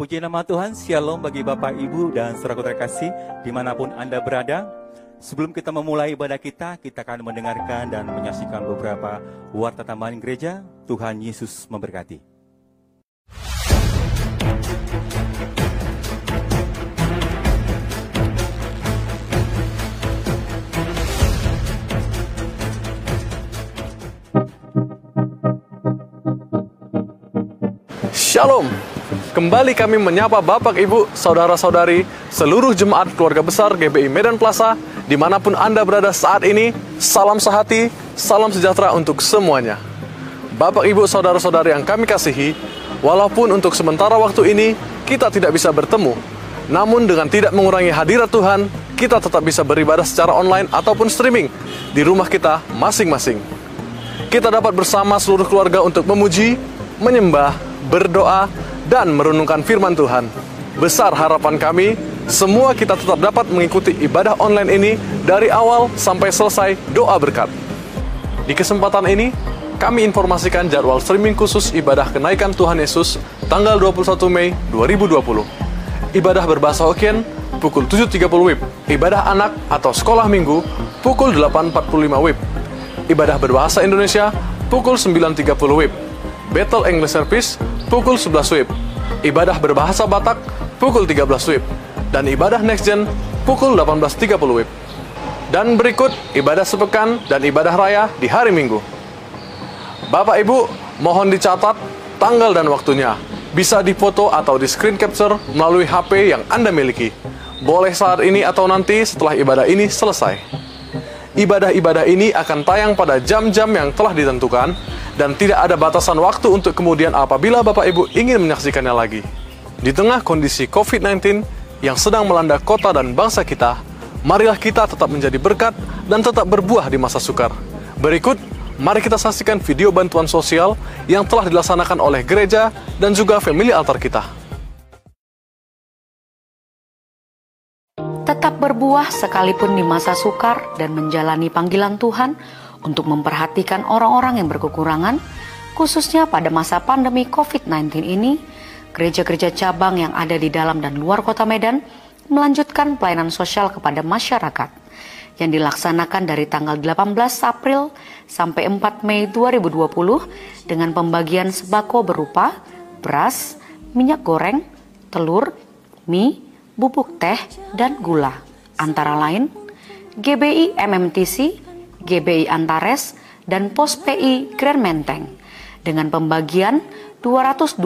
Puji nama Tuhan, Shalom bagi Bapak, Ibu, dan saudara terkasih di mana pun Anda berada. Sebelum kita memulai ibadah kita, kita akan mendengarkan dan menyaksikan beberapa warta tambahan gereja. Tuhan Yesus memberkati. Shalom. Kembali kami menyapa Bapak, Ibu, Saudara-saudari, seluruh jemaat keluarga besar GBI Medan Plaza, di mana pun Anda berada saat ini, salam sehati, salam sejahtera untuk semuanya. Bapak, Ibu, Saudara-saudari yang kami kasihi, walaupun untuk sementara waktu ini kita tidak bisa bertemu, namun dengan tidak mengurangi hadirat Tuhan, kita tetap bisa beribadah secara online ataupun streaming di rumah kita masing-masing. Kita dapat bersama seluruh keluarga untuk memuji, menyembah, berdoa, dan merenungkan firman Tuhan. Besar harapan kami, semua kita tetap dapat mengikuti ibadah online ini dari awal sampai selesai doa berkat. Di kesempatan ini, kami informasikan jadwal streaming khusus ibadah kenaikan Tuhan Yesus tanggal 21 Mei 2020. Ibadah berbahasa Hokkien pukul 7.30 WIB. Ibadah anak atau sekolah minggu pukul 8.45 WIB. Ibadah berbahasa Indonesia pukul 9.30 WIB. Battle English Service pukul 11 WIB. Ibadah berbahasa Batak pukul 13 WIB. Dan ibadah Next Gen pukul 18.30 WIB. Dan berikut ibadah sepekan dan ibadah raya di hari Minggu. Bapak Ibu, mohon dicatat tanggal dan waktunya. Bisa difoto atau di screen capture melalui HP yang Anda miliki. Boleh saat ini atau nanti setelah ibadah ini selesai. Ibadah-ibadah ini akan tayang pada jam-jam yang telah ditentukan dan tidak ada batasan waktu untuk kemudian apabila Bapak Ibu ingin menyaksikannya lagi. Di tengah kondisi COVID-19 yang sedang melanda kota dan bangsa kita, marilah kita tetap menjadi berkat dan tetap berbuah di masa sukar. Berikut, mari kita saksikan video bantuan sosial yang telah dilaksanakan oleh gereja dan juga family altar kita. Tetap berbuah sekalipun di masa sukar dan menjalani panggilan Tuhan untuk memperhatikan orang-orang yang berkekurangan, khususnya pada masa pandemi COVID-19 ini, gereja-gereja cabang yang ada di dalam dan luar kota Medan melanjutkan pelayanan sosial kepada masyarakat yang dilaksanakan dari tanggal 18 April sampai 4 Mei 2020 dengan pembagian sembako berupa beras, minyak goreng, telur, mie, bubuk teh, dan gula. Antara lain, GBI MMTC, GBI Antares, dan Pos PI Grand Menteng dengan pembagian 225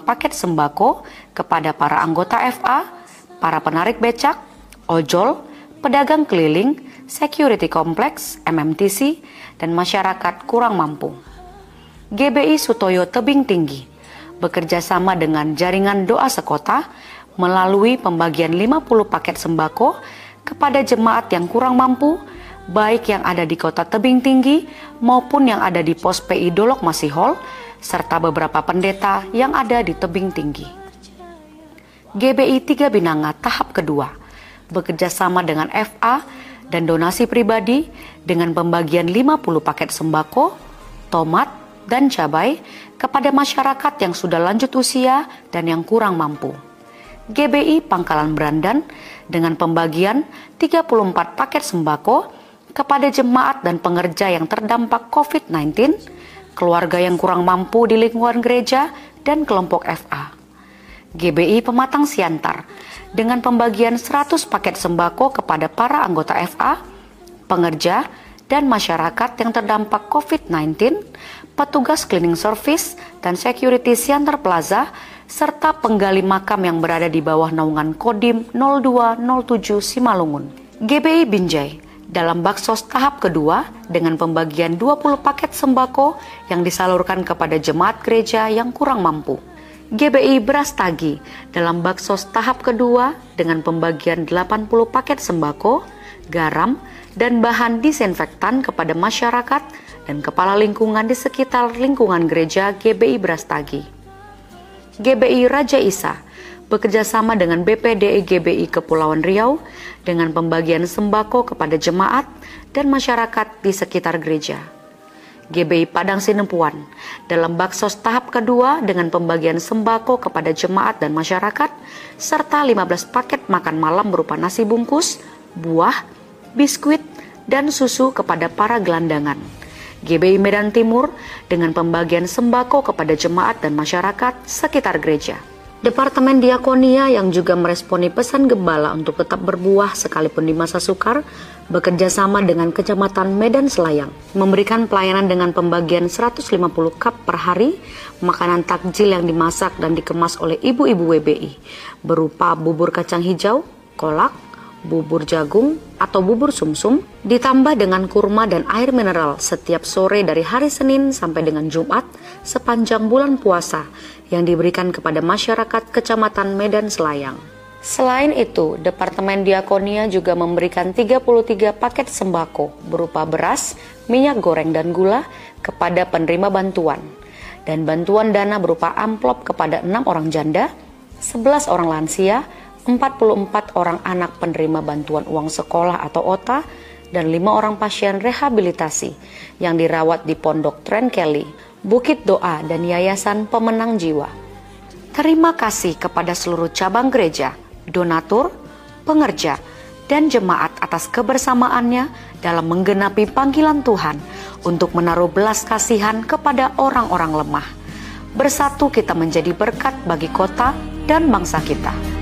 paket sembako kepada para anggota FA, para penarik becak, ojol, pedagang keliling, security kompleks, MMTC, dan masyarakat kurang mampu. GBI Sutoyo Tebing Tinggi bekerja sama dengan jaringan doa sekota melalui pembagian 50 paket sembako kepada jemaat yang kurang mampu, baik yang ada di kota Tebing Tinggi maupun yang ada di pos PI Dolok Masihol, serta beberapa pendeta yang ada di Tebing Tinggi. GBI 3 Binanga tahap kedua bekerja sama dengan FA dan donasi pribadi dengan pembagian 50 paket sembako, tomat, dan cabai kepada masyarakat yang sudah lanjut usia dan yang kurang mampu. GBI Pangkalan Brandan dengan pembagian 34 paket sembako kepada jemaat dan pengerja yang terdampak COVID-19, keluarga yang kurang mampu di lingkungan gereja, dan kelompok FA. GBI Pematang Siantar dengan pembagian 100 paket sembako kepada para anggota FA, pengerja, dan masyarakat yang terdampak COVID-19, petugas cleaning service dan security Siantar Plaza, serta penggali makam yang berada di bawah naungan Kodim 0207 Simalungun. GBI Binjai dalam baksos tahap kedua dengan pembagian 20 paket sembako yang disalurkan kepada jemaat gereja yang kurang mampu. GBI Beras Tagi dalam baksos tahap kedua dengan pembagian 80 paket sembako, garam, dan bahan disinfektan kepada masyarakat dan kepala lingkungan di sekitar lingkungan gereja GBI Brastagi. GBI Raja Isa bekerja sama dengan BPDE GBI Kepulauan Riau dengan pembagian sembako kepada jemaat dan masyarakat di sekitar gereja. GBI Padang Sinempuan dalam baksos tahap kedua dengan pembagian sembako kepada jemaat dan masyarakat serta 15 paket makan malam berupa nasi bungkus, buah, biskuit, dan susu kepada para gelandangan. GBI Medan Timur dengan pembagian sembako kepada jemaat dan masyarakat sekitar gereja. Departemen Diakonia yang juga meresponi pesan gembala untuk tetap berbuah sekalipun di masa sukar, bekerja sama dengan Kecamatan Medan Selayang, memberikan pelayanan dengan pembagian 150 cup per hari, makanan takjil yang dimasak dan dikemas oleh ibu-ibu WBI, berupa bubur kacang hijau, kolak, bubur jagung, atau bubur sumsum, ditambah dengan kurma dan air mineral setiap sore dari hari Senin sampai dengan Jumat sepanjang bulan puasa yang diberikan kepada masyarakat Kecamatan Medan Selayang. Selain itu, Departemen Diakonia juga memberikan 33 paket sembako berupa beras, minyak goreng, dan gula kepada penerima bantuan. Dan bantuan dana berupa amplop kepada enam orang janda, 11 orang lansia, 44 orang anak penerima bantuan uang sekolah atau OTA, dan lima orang pasien rehabilitasi yang dirawat di Pondok Tren Kelly, Bukit Doa, dan Yayasan Pemenang Jiwa. Terima kasih kepada seluruh cabang gereja, donatur, pengerja, dan jemaat atas kebersamaannya dalam menggenapi panggilan Tuhan untuk menaruh belas kasihan kepada orang-orang lemah. Bersatu kita menjadi berkat bagi kota dan bangsa kita.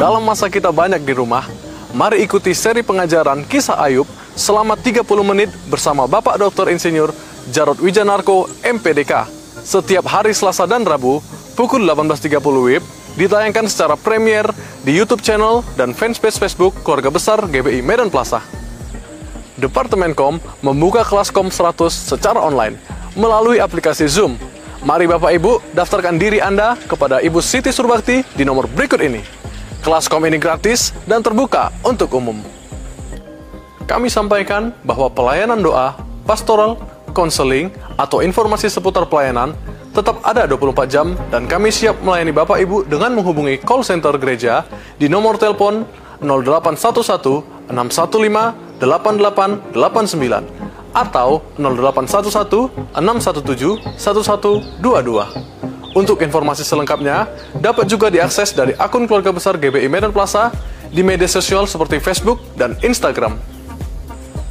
Dalam masa kita banyak di rumah, mari ikuti seri pengajaran kisah Ayub selama 30 menit bersama Bapak Dr. Insinyur Jarod Wijanarko, MPDK. Setiap hari Selasa dan Rabu, pukul 18.30 WIB, ditayangkan secara premier di YouTube channel dan fanpage Facebook Keluarga Besar GBI Medan Plaza. Departemen Kom membuka kelas Kom 100 secara online melalui aplikasi Zoom. Mari Bapak Ibu daftarkan diri Anda kepada Ibu Siti Surbakti di nomor berikut ini. Kelas Kom ini gratis dan terbuka untuk umum kami sampaikan bahwa pelayanan doa, pastoral, konseling, atau informasi seputar pelayanan tetap ada 24 jam dan kami siap melayani Bapak Ibu dengan menghubungi call center gereja di nomor telepon 0811 615 8889 atau 0811 617 1122. Untuk informasi selengkapnya dapat juga diakses dari akun keluarga besar GBI Medan Plaza di media sosial seperti Facebook dan Instagram.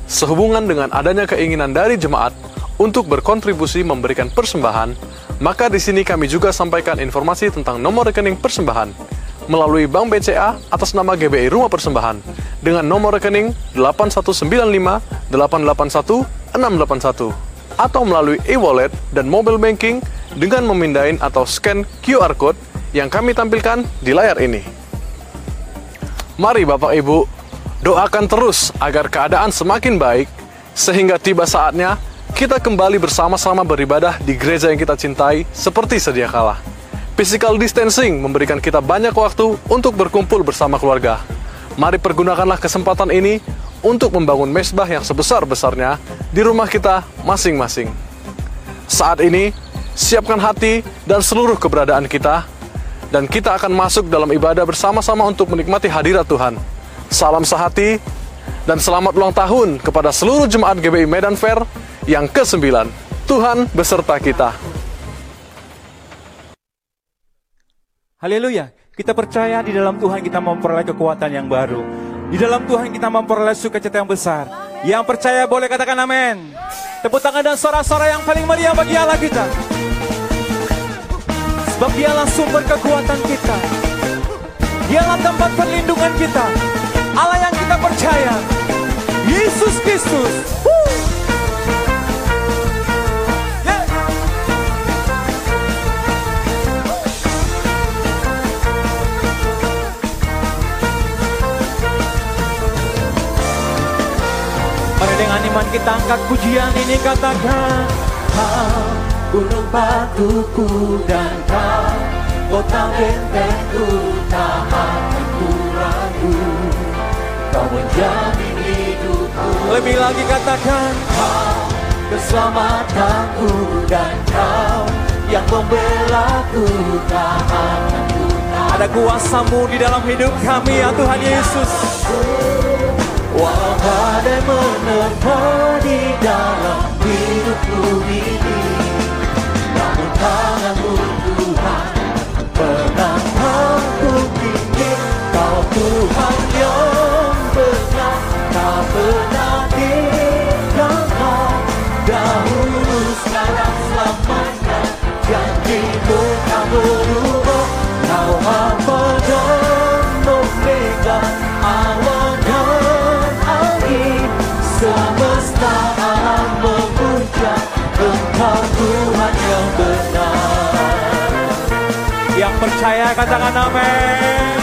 Sehubungan dengan adanya keinginan dari jemaat untuk berkontribusi memberikan persembahan, maka di sini kami juga sampaikan informasi tentang nomor rekening persembahan melalui Bank BCA atas nama GBI Rumah Persembahan dengan nomor rekening 8195 881 681 atau melalui e-wallet dan mobile banking dengan memindahin atau scan QR code yang kami tampilkan di layar ini. Mari Bapak Ibu Doakan terus agar keadaan semakin baik, sehingga tiba saatnya kita kembali bersama-sama beribadah di gereja yang kita cintai seperti sedia kala. Physical distancing memberikan kita banyak waktu untuk berkumpul bersama keluarga. Mari pergunakanlah kesempatan ini untuk membangun mesbah yang sebesar-besarnya di rumah kita masing-masing. Saat ini, siapkan hati dan seluruh keberadaan kita, dan kita akan masuk dalam ibadah bersama-sama untuk menikmati hadirat Tuhan. Salam sehati dan selamat ulang tahun kepada seluruh jemaat GBI Medan Fair yang ke-9. Tuhan beserta kita. Haleluya. Kita percaya di dalam Tuhan kita memperoleh kekuatan yang baru. Di dalam Tuhan kita memperoleh sukacita yang besar. Yang percaya boleh katakan amin. Tepuk tangan dan suara-suara yang paling meriah bagi Allah kita. Sebab dialah sumber kekuatan kita. Dialah tempat perlindungan kita. Allah yang kita percaya. Yesus Kristus. Mari dengan iman kita angkat pujian ini katakan Kau gunung batuku dan kau kota bentengku tahan Kau menjamin hidupku. Lebih lagi katakan Kau keselamatanku dan kau yang membela ku tahanku Ada kuasamu di dalam hidup kami ya Tuhan Yesus. Walau badai menerpa di dalam hidupku ini. Namun tanganmu percaya katakan amin.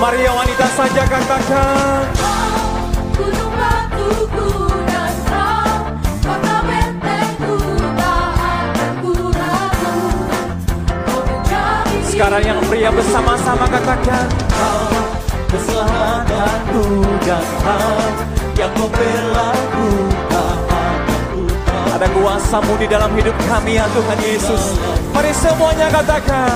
Mari yang wanita saja katakan Sekarang yang pria bersama-sama katakan Dan Yang tahu Ada kuasamu di dalam hidup kami ya Tuhan Yesus. Mari semuanya katakan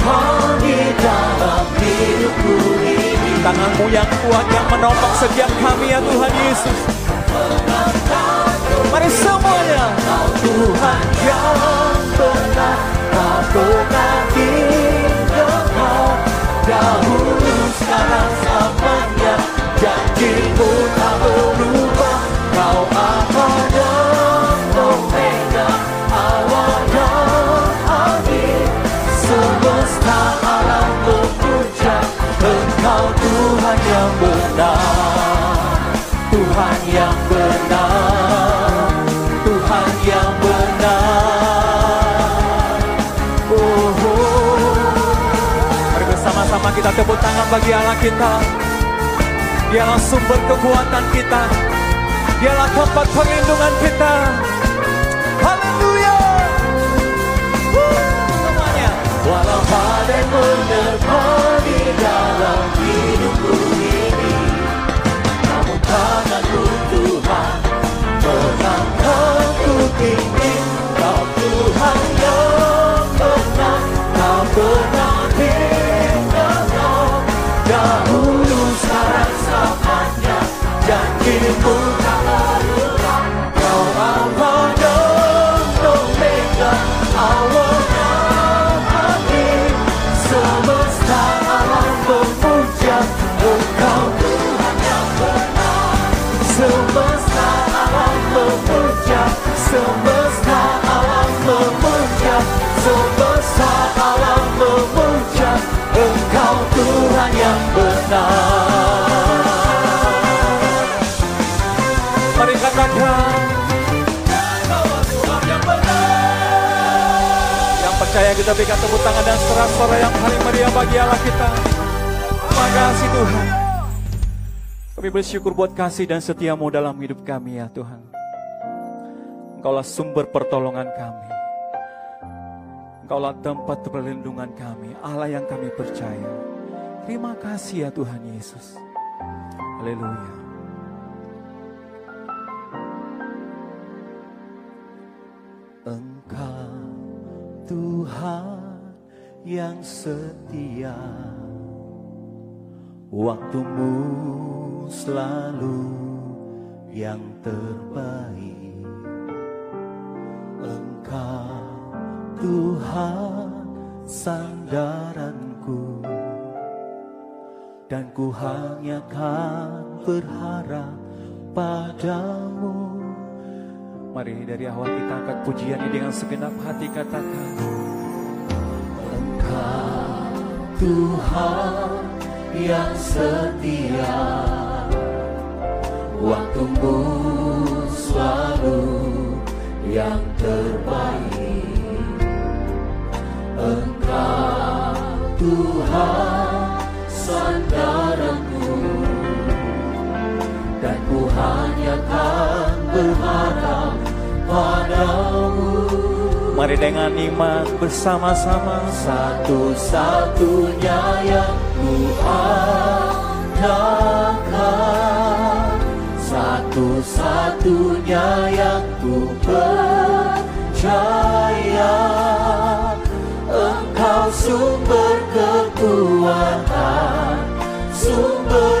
Kau dalam hidupku ini. Tanganmu yang kuat yang menopang setiap kami ya Tuhan Yesus. Mari semuanya. Tuhan yang benar Tak pernah tinggalkan Dahulu sekarang selamanya Janjimu tak berubah tepuk tangan bagi Allah kita Dialah sumber kekuatan kita Dialah tempat perlindungan kita Haleluya Semuanya Walau badai menerpa di dalam hidupku ini Namun tanganku Tuhan Menangkanku tinggi Janjimu tak Kau Alfa dan Omega Awal dan akhir Semesta alam memuja Engkau Tuhan yang benar Semesta alam memuja Semesta alam memuja Semesta alam memuja Engkau Tuhan yang benar kita berikan tepuk tangan dan sorak-sorai yang paling meriah bagi Allah kita. Terima kasih Tuhan. Kami bersyukur buat kasih dan setiamu dalam hidup kami ya Tuhan. Engkaulah sumber pertolongan kami. Engkaulah tempat perlindungan kami. Allah yang kami percaya. Terima kasih ya Tuhan Yesus. Haleluya Tuhan yang setia Waktumu selalu yang terbaik. Engkau Tuhan sandaranku Dan ku hanya kan berharap padamu Mari dari awal kita angkat pujian ini dengan segenap hati katakan Engkau Tuhan yang setia Waktumu selalu yang terbaik. Engkau Tuhan sandaranku Dan ku hanya kan berharap padamu. Mari dengan iman bersama-sama. Satu-satunya yang ku andalkan Satu-satunya yang ku percaya Engkau sumber kekuatan Sumber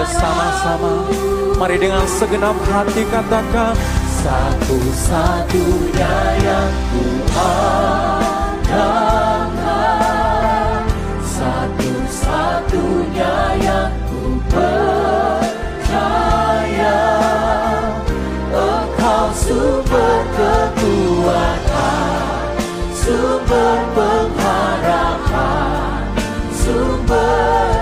bersama-sama, mari dengan segenap hati katakan. Satu-satunya yang ku andalkan Satu-satunya yang ku percaya Engkau sumber kekuatan Sumber pengharapan Sumber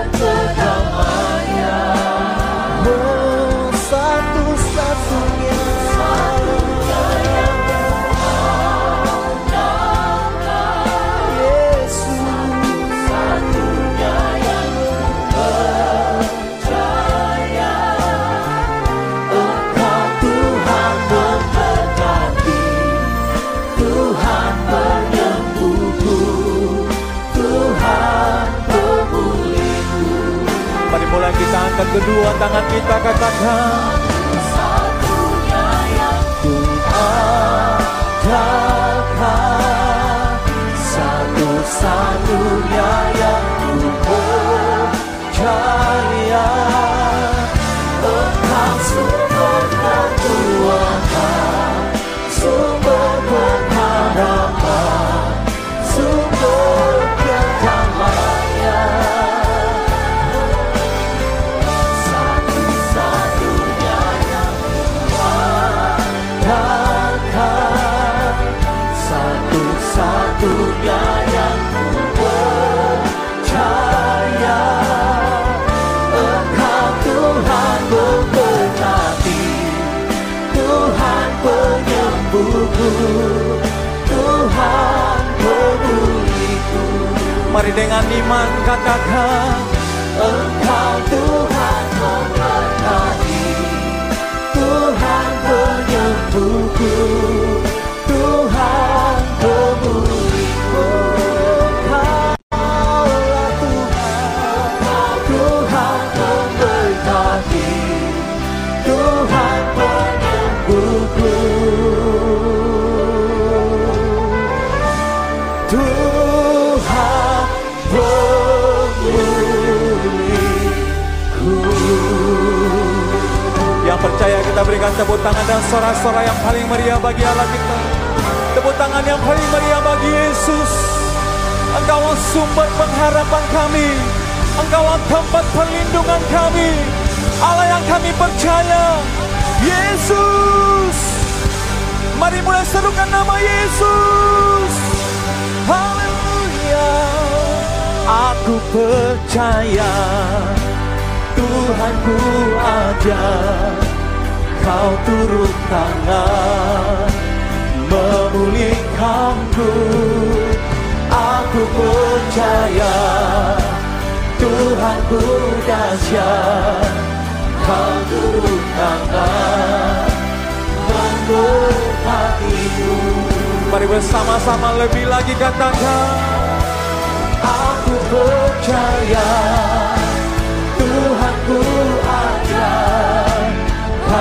kita berikan tepuk tangan dan sorak-sorai yang paling meriah bagi Allah kita. Tepuk tangan yang paling meriah bagi Yesus. Engkau sumber pengharapan kami. Engkau tempat perlindungan kami. Allah yang kami percaya. Yesus. Mari mulai serukan nama Yesus. Haleluya. Aku percaya Tuhanku ada Kau turun tangan Memulihkanku Aku percaya Tuhanku dahsyat Kau turun tangan Memberkatiku Mari bersama-sama lebih lagi katakan. Aku percaya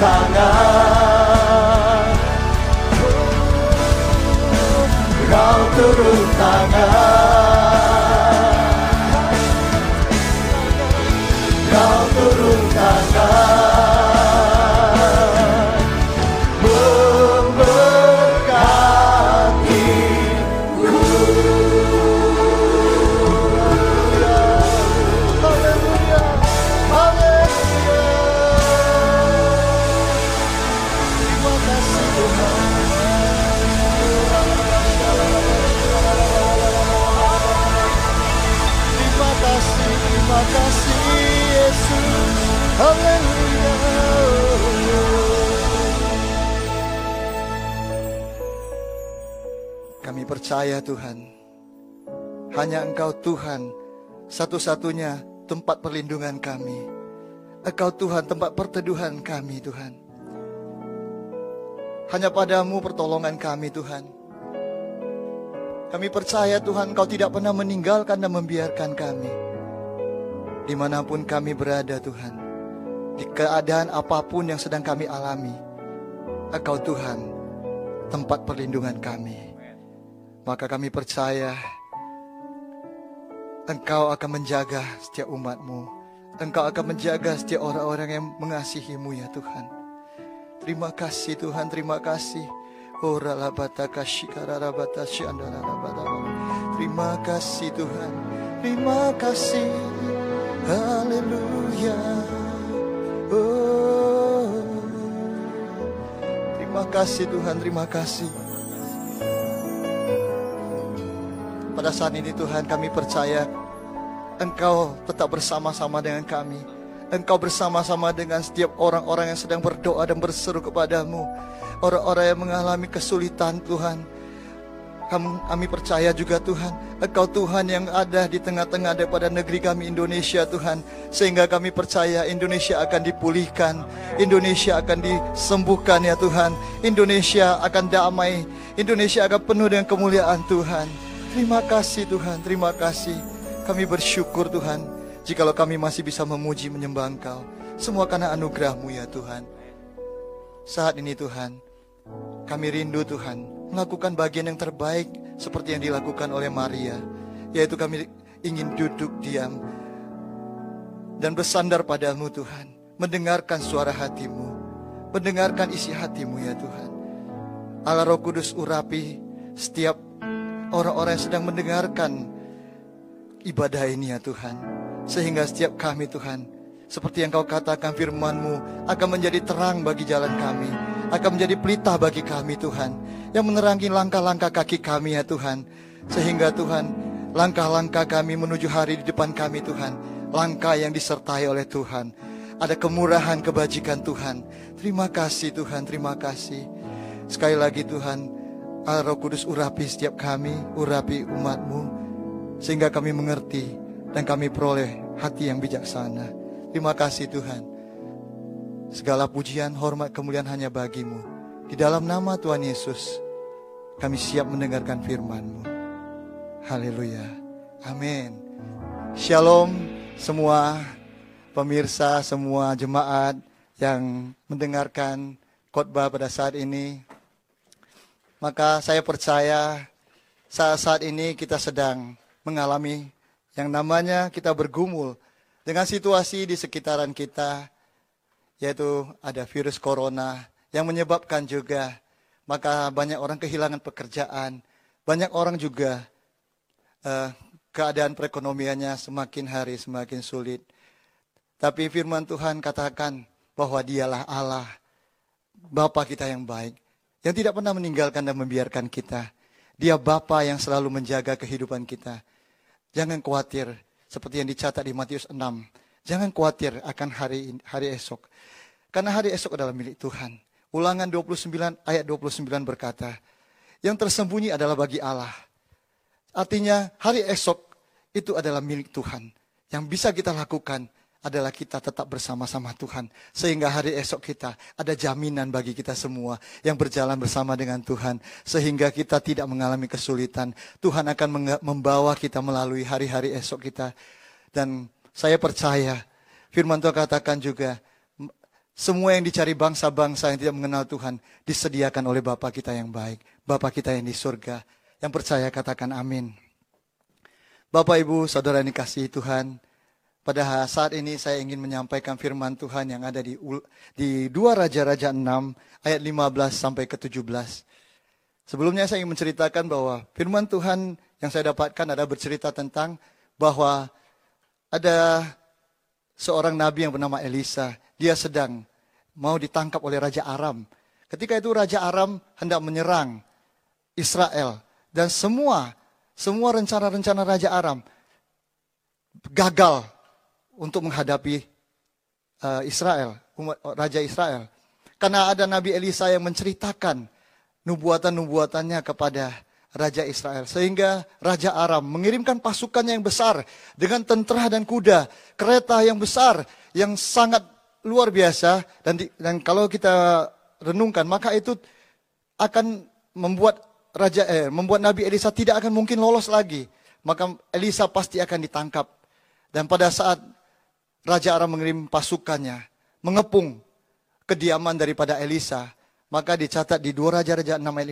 tangan. Kau turun tangan percaya Tuhan, hanya Engkau Tuhan, satu-satunya tempat perlindungan kami. Engkau Tuhan tempat perteduhan kami Tuhan. Hanya padamu pertolongan kami Tuhan. Kami percaya Tuhan Kau tidak pernah meninggalkan dan membiarkan kami. Di mana pun kami berada Tuhan. Di keadaan apa pun yang sedang kami alami. Engkau Tuhan tempat perlindungan kami. Maka kami percaya Engkau akan menjaga setiap umatmu. Engkau akan menjaga setiap orang-orang yang mengasihimu ya Tuhan. Terima kasih Tuhan, terima kasih. Rabata. Terima kasih Tuhan, terima kasih. Haleluya. Oh. Terima kasih Tuhan, terima kasih. Pada saat ini Tuhan kami percaya Engkau tetap bersama-sama dengan kami. Engkau bersama-sama dengan setiap orang-orang yang sedang berdoa dan berseru kepadamu. Orang-orang yang mengalami kesulitan Tuhan. Kami, kami percaya juga Tuhan, Engkau Tuhan yang ada di tengah-tengah daripada negeri kami Indonesia Tuhan. Sehingga kami percaya Indonesia akan dipulihkan, Indonesia akan disembuhkan ya Tuhan. Indonesia akan damai, Indonesia akan penuh dengan kemuliaan Tuhan. Terima kasih Tuhan, terima kasih. Kami bersyukur Tuhan, jikalau kami masih bisa memuji menyembah Engkau. Semua karena anugerah-Mu ya Tuhan. Saat ini Tuhan, kami rindu Tuhan melakukan bagian yang terbaik seperti yang dilakukan oleh Maria, yaitu kami ingin duduk diam dan bersandar padamu Tuhan, mendengarkan suara hatimu, mendengarkan isi hatimu ya Tuhan. Allah Roh Kudus urapi setiap orang-orang yang sedang mendengarkan ibadah ini ya Tuhan. Sehingga setiap kami Tuhan, seperti yang kau katakan firmanmu, akan menjadi terang bagi jalan kami. Akan menjadi pelita bagi kami Tuhan. Yang menerangi langkah-langkah kaki kami ya Tuhan. Sehingga Tuhan, langkah-langkah kami menuju hari di depan kami Tuhan. Langkah yang disertai oleh Tuhan. Ada kemurahan kebajikan Tuhan. Terima kasih Tuhan, terima kasih. Sekali lagi Tuhan, Allah Roh Kudus urapi setiap kami, urapi umatmu, sehingga kami mengerti dan kami peroleh hati yang bijaksana. Terima kasih Tuhan. Segala pujian, hormat, kemuliaan hanya bagimu. Di dalam nama Tuhan Yesus, kami siap mendengarkan firman-Mu. Haleluya. Amin. Shalom semua pemirsa, semua jemaat yang mendengarkan khotbah pada saat ini. Maka saya percaya saat-saat ini kita sedang mengalami yang namanya kita bergumul dengan situasi di sekitaran kita, yaitu ada virus corona yang menyebabkan juga maka banyak orang kehilangan pekerjaan, banyak orang juga eh, keadaan perekonomiannya semakin hari semakin sulit. Tapi firman Tuhan katakan bahwa dialah Allah, Bapa kita yang baik, yang tidak pernah meninggalkan dan membiarkan kita. Dia Bapa yang selalu menjaga kehidupan kita. Jangan khawatir seperti yang dicatat di Matius 6. Jangan khawatir akan hari hari esok. Karena hari esok adalah milik Tuhan. Ulangan 29 ayat 29 berkata, yang tersembunyi adalah bagi Allah. Artinya hari esok itu adalah milik Tuhan. Yang bisa kita lakukan adalah kita tetap bersama-sama Tuhan. Sehingga hari esok kita ada jaminan bagi kita semua yang berjalan bersama dengan Tuhan. Sehingga kita tidak mengalami kesulitan. Tuhan akan membawa kita melalui hari-hari esok kita. Dan saya percaya firman Tuhan katakan juga semua yang dicari bangsa-bangsa yang tidak mengenal Tuhan disediakan oleh Bapa kita yang baik, Bapa kita yang di surga. Yang percaya katakan amin. Bapak Ibu, Saudara yang dikasihi Tuhan, pada saat ini saya ingin menyampaikan firman Tuhan yang ada di di 2 Raja-Raja 6 ayat 15 sampai ke 17. Sebelumnya saya ingin menceritakan bahwa firman Tuhan yang saya dapatkan ada bercerita tentang bahwa ada seorang nabi yang bernama Elisa. Dia sedang mau ditangkap oleh Raja Aram. Ketika itu Raja Aram hendak menyerang Israel dan semua semua rencana-rencana Raja Aram gagal untuk menghadapi uh, Israel, Raja Israel. Karena ada Nabi Elisa yang menceritakan nubuatan-nubuatannya kepada Raja Israel. Sehingga Raja Aram mengirimkan pasukannya yang besar dengan tentara dan kuda, kereta yang besar, yang sangat luar biasa dan di, dan kalau kita renungkan maka itu akan membuat raja eh, membuat Nabi Elisa tidak akan mungkin lolos lagi. Maka Elisa pasti akan ditangkap. Dan pada saat Raja Aram mengirim pasukannya mengepung kediaman daripada Elisa, maka dicatat di dua Raja-Raja 6 ayat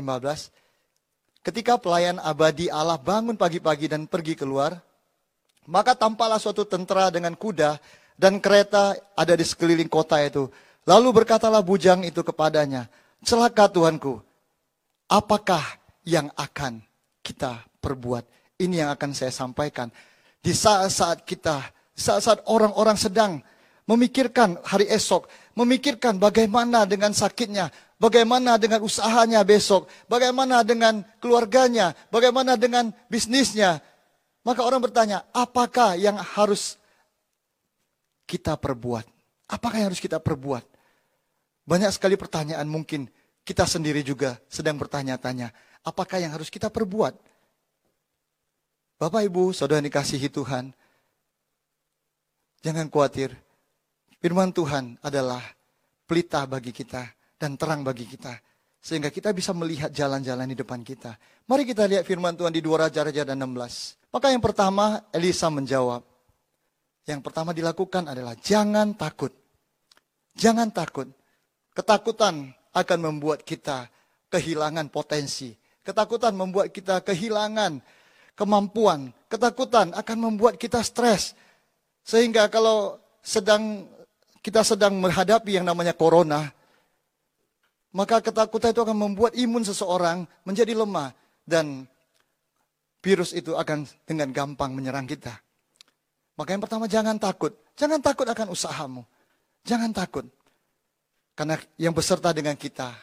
15, ketika pelayan abadi Allah bangun pagi-pagi dan pergi keluar, maka tampaklah suatu tentara dengan kuda dan kereta ada di sekeliling kota itu. Lalu berkatalah bujang itu kepadanya, celaka Tuanku, apakah yang akan kita perbuat? Ini yang akan saya sampaikan. Di saat-saat kita, saat-saat orang-orang sedang memikirkan hari esok, memikirkan bagaimana dengan sakitnya, bagaimana dengan usahanya besok, bagaimana dengan keluarganya, bagaimana dengan bisnisnya. Maka orang bertanya, apakah yang harus kita perbuat? Apakah yang harus kita perbuat? Banyak sekali pertanyaan mungkin kita sendiri juga sedang bertanya-tanya. Apakah yang harus kita perbuat? Bapak Ibu, saudara dikasihi Tuhan. Jangan khawatir. Firman Tuhan adalah pelita bagi kita dan terang bagi kita. Sehingga kita bisa melihat jalan-jalan di depan kita. Mari kita lihat firman Tuhan di 2 Raja-Raja dan 16. Maka yang pertama Elisa menjawab. Yang pertama dilakukan adalah jangan takut. Jangan takut. Ketakutan akan membuat kita kehilangan potensi. Ketakutan membuat kita kehilangan kemampuan. Ketakutan akan membuat kita stres. Sehingga kalau sedang kita sedang menghadapi yang namanya corona, maka ketakutan itu akan membuat imun seseorang menjadi lemah dan virus itu akan dengan gampang menyerang kita. Maka yang pertama jangan takut. Jangan takut akan usahamu. Jangan takut. Karena yang beserta dengan kita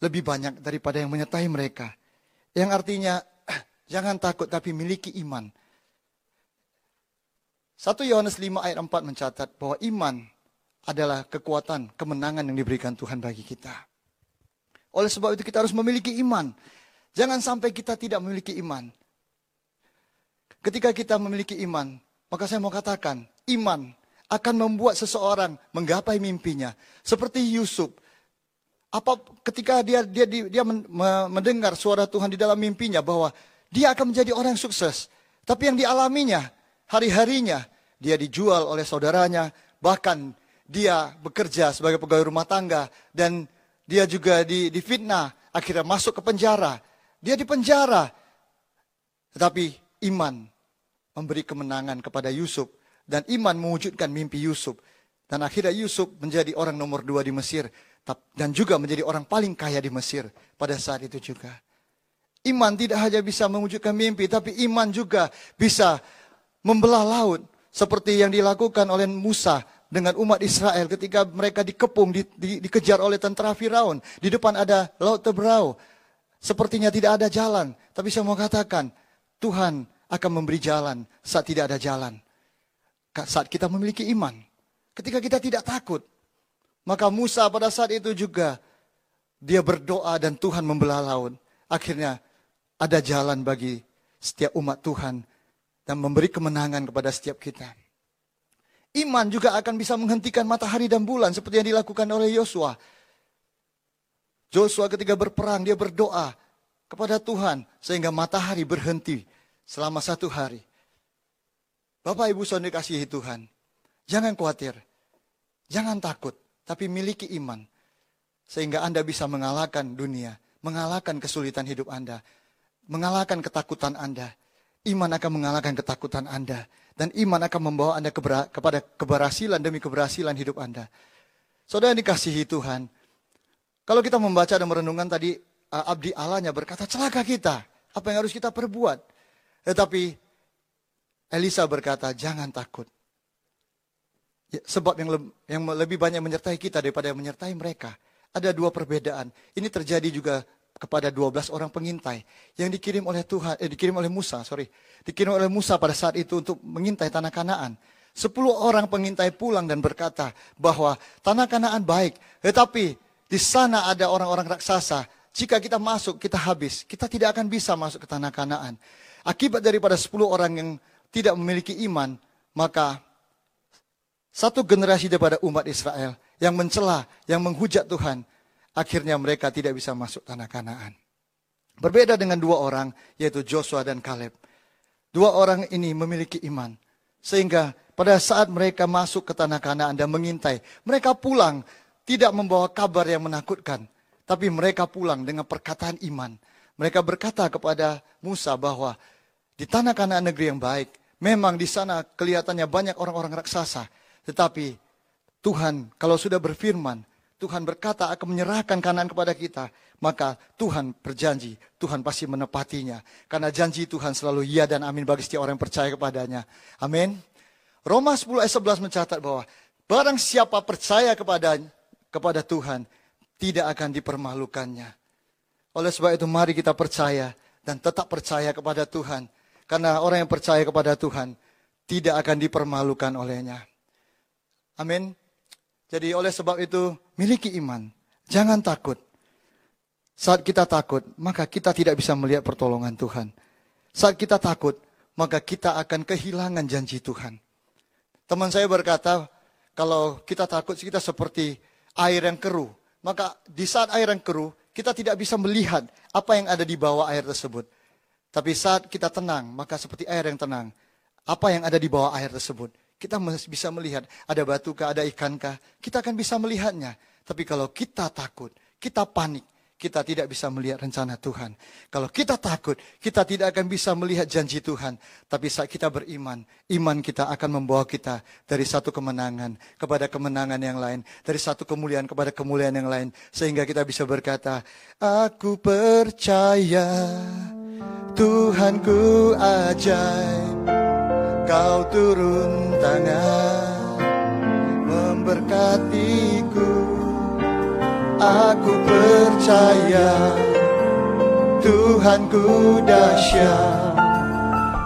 lebih banyak daripada yang menyertai mereka. Yang artinya jangan takut tapi miliki iman. 1 Yohanes 5 ayat 4 mencatat bahwa iman adalah kekuatan, kemenangan yang diberikan Tuhan bagi kita. Oleh sebab itu kita harus memiliki iman. Jangan sampai kita tidak memiliki iman. Ketika kita memiliki iman, maka saya mau katakan, iman akan membuat seseorang menggapai mimpinya. Seperti Yusuf, apa ketika dia dia dia mendengar suara Tuhan di dalam mimpinya bahwa dia akan menjadi orang yang sukses. Tapi yang dialaminya hari-harinya dia dijual oleh saudaranya, bahkan dia bekerja sebagai pegawai rumah tangga dan dia juga di, difitnah, akhirnya masuk ke penjara. Dia di penjara. Tetapi iman memberi kemenangan kepada Yusuf dan iman mewujudkan mimpi Yusuf dan akhirnya Yusuf menjadi orang nomor dua di Mesir dan juga menjadi orang paling kaya di Mesir pada saat itu juga. Iman tidak hanya bisa mewujudkan mimpi, tapi iman juga bisa membelah laut seperti yang dilakukan oleh Musa dengan umat Israel ketika mereka dikepung, di, di, dikejar oleh tentara Firaun. Di depan ada laut Tebrau. Sepertinya tidak ada jalan, tapi saya mau katakan, Tuhan akan memberi jalan saat tidak ada jalan. Saat kita memiliki iman. Ketika kita tidak takut. Maka Musa pada saat itu juga dia berdoa dan Tuhan membelah laut. Akhirnya ada jalan bagi setiap umat Tuhan dan memberi kemenangan kepada setiap kita. Iman juga akan bisa menghentikan matahari dan bulan seperti yang dilakukan oleh Yosua. Joshua ketika berperang dia berdoa kepada Tuhan sehingga matahari berhenti selama satu hari. Bapak Ibu Saudara dikasihi Tuhan, jangan khawatir, jangan takut, tapi miliki iman sehingga Anda bisa mengalahkan dunia, mengalahkan kesulitan hidup Anda, mengalahkan ketakutan Anda. Iman akan mengalahkan ketakutan Anda dan iman akan membawa Anda kepada keberhasilan demi keberhasilan hidup Anda. Saudara yang dikasihi Tuhan, kalau kita membaca dan merenungkan tadi uh, abdi Allahnya berkata celaka kita, apa yang harus kita perbuat? Tetapi Elisa berkata jangan takut. Ya, sebab yang, le yang lebih banyak menyertai kita daripada yang menyertai mereka. Ada dua perbedaan. Ini terjadi juga kepada 12 orang pengintai yang dikirim oleh Tuhan, eh, dikirim oleh Musa, sorry, dikirim oleh Musa pada saat itu untuk mengintai tanah Kanaan. Sepuluh orang pengintai pulang dan berkata bahwa tanah Kanaan baik, tetapi di sana ada orang-orang raksasa. Jika kita masuk, kita habis. Kita tidak akan bisa masuk ke tanah Kanaan. Akibat daripada sepuluh orang yang tidak memiliki iman, maka satu generasi daripada umat Israel yang mencela, yang menghujat Tuhan, akhirnya mereka tidak bisa masuk tanah Kanaan. Berbeda dengan dua orang, yaitu Joshua dan Kaleb. Dua orang ini memiliki iman. Sehingga pada saat mereka masuk ke tanah Kanaan dan mengintai, mereka pulang tidak membawa kabar yang menakutkan. Tapi mereka pulang dengan perkataan iman. Mereka berkata kepada Musa bahwa di tanah Kanaan negeri yang baik, memang di sana kelihatannya banyak orang-orang raksasa. Tetapi Tuhan kalau sudah berfirman, Tuhan berkata akan menyerahkan kanan kepada kita, maka Tuhan berjanji, Tuhan pasti menepatinya. Karena janji Tuhan selalu iya dan amin bagi setiap orang yang percaya kepadanya. Amin. Roma 10 ayat 11 mencatat bahwa barang siapa percaya kepada kepada Tuhan, tidak akan dipermalukannya. Oleh sebab itu mari kita percaya dan tetap percaya kepada Tuhan. Karena orang yang percaya kepada Tuhan tidak akan dipermalukan olehnya. Amin. Jadi oleh sebab itu miliki iman. Jangan takut. Saat kita takut, maka kita tidak bisa melihat pertolongan Tuhan. Saat kita takut, maka kita akan kehilangan janji Tuhan. Teman saya berkata, kalau kita takut, kita seperti air yang keruh. Maka di saat air yang keruh, kita tidak bisa melihat apa yang ada di bawah air tersebut. Tapi saat kita tenang, maka seperti air yang tenang. Apa yang ada di bawah air tersebut kita bisa melihat ada batu kah, ada ikan kah. Kita akan bisa melihatnya. Tapi kalau kita takut, kita panik, kita tidak bisa melihat rencana Tuhan. Kalau kita takut, kita tidak akan bisa melihat janji Tuhan. Tapi saat kita beriman, iman kita akan membawa kita dari satu kemenangan kepada kemenangan yang lain. Dari satu kemuliaan kepada kemuliaan yang lain. Sehingga kita bisa berkata, Aku percaya Tuhanku ajaib Kau turun tangan memberkatiku Aku percaya Tuhanku dahsyat.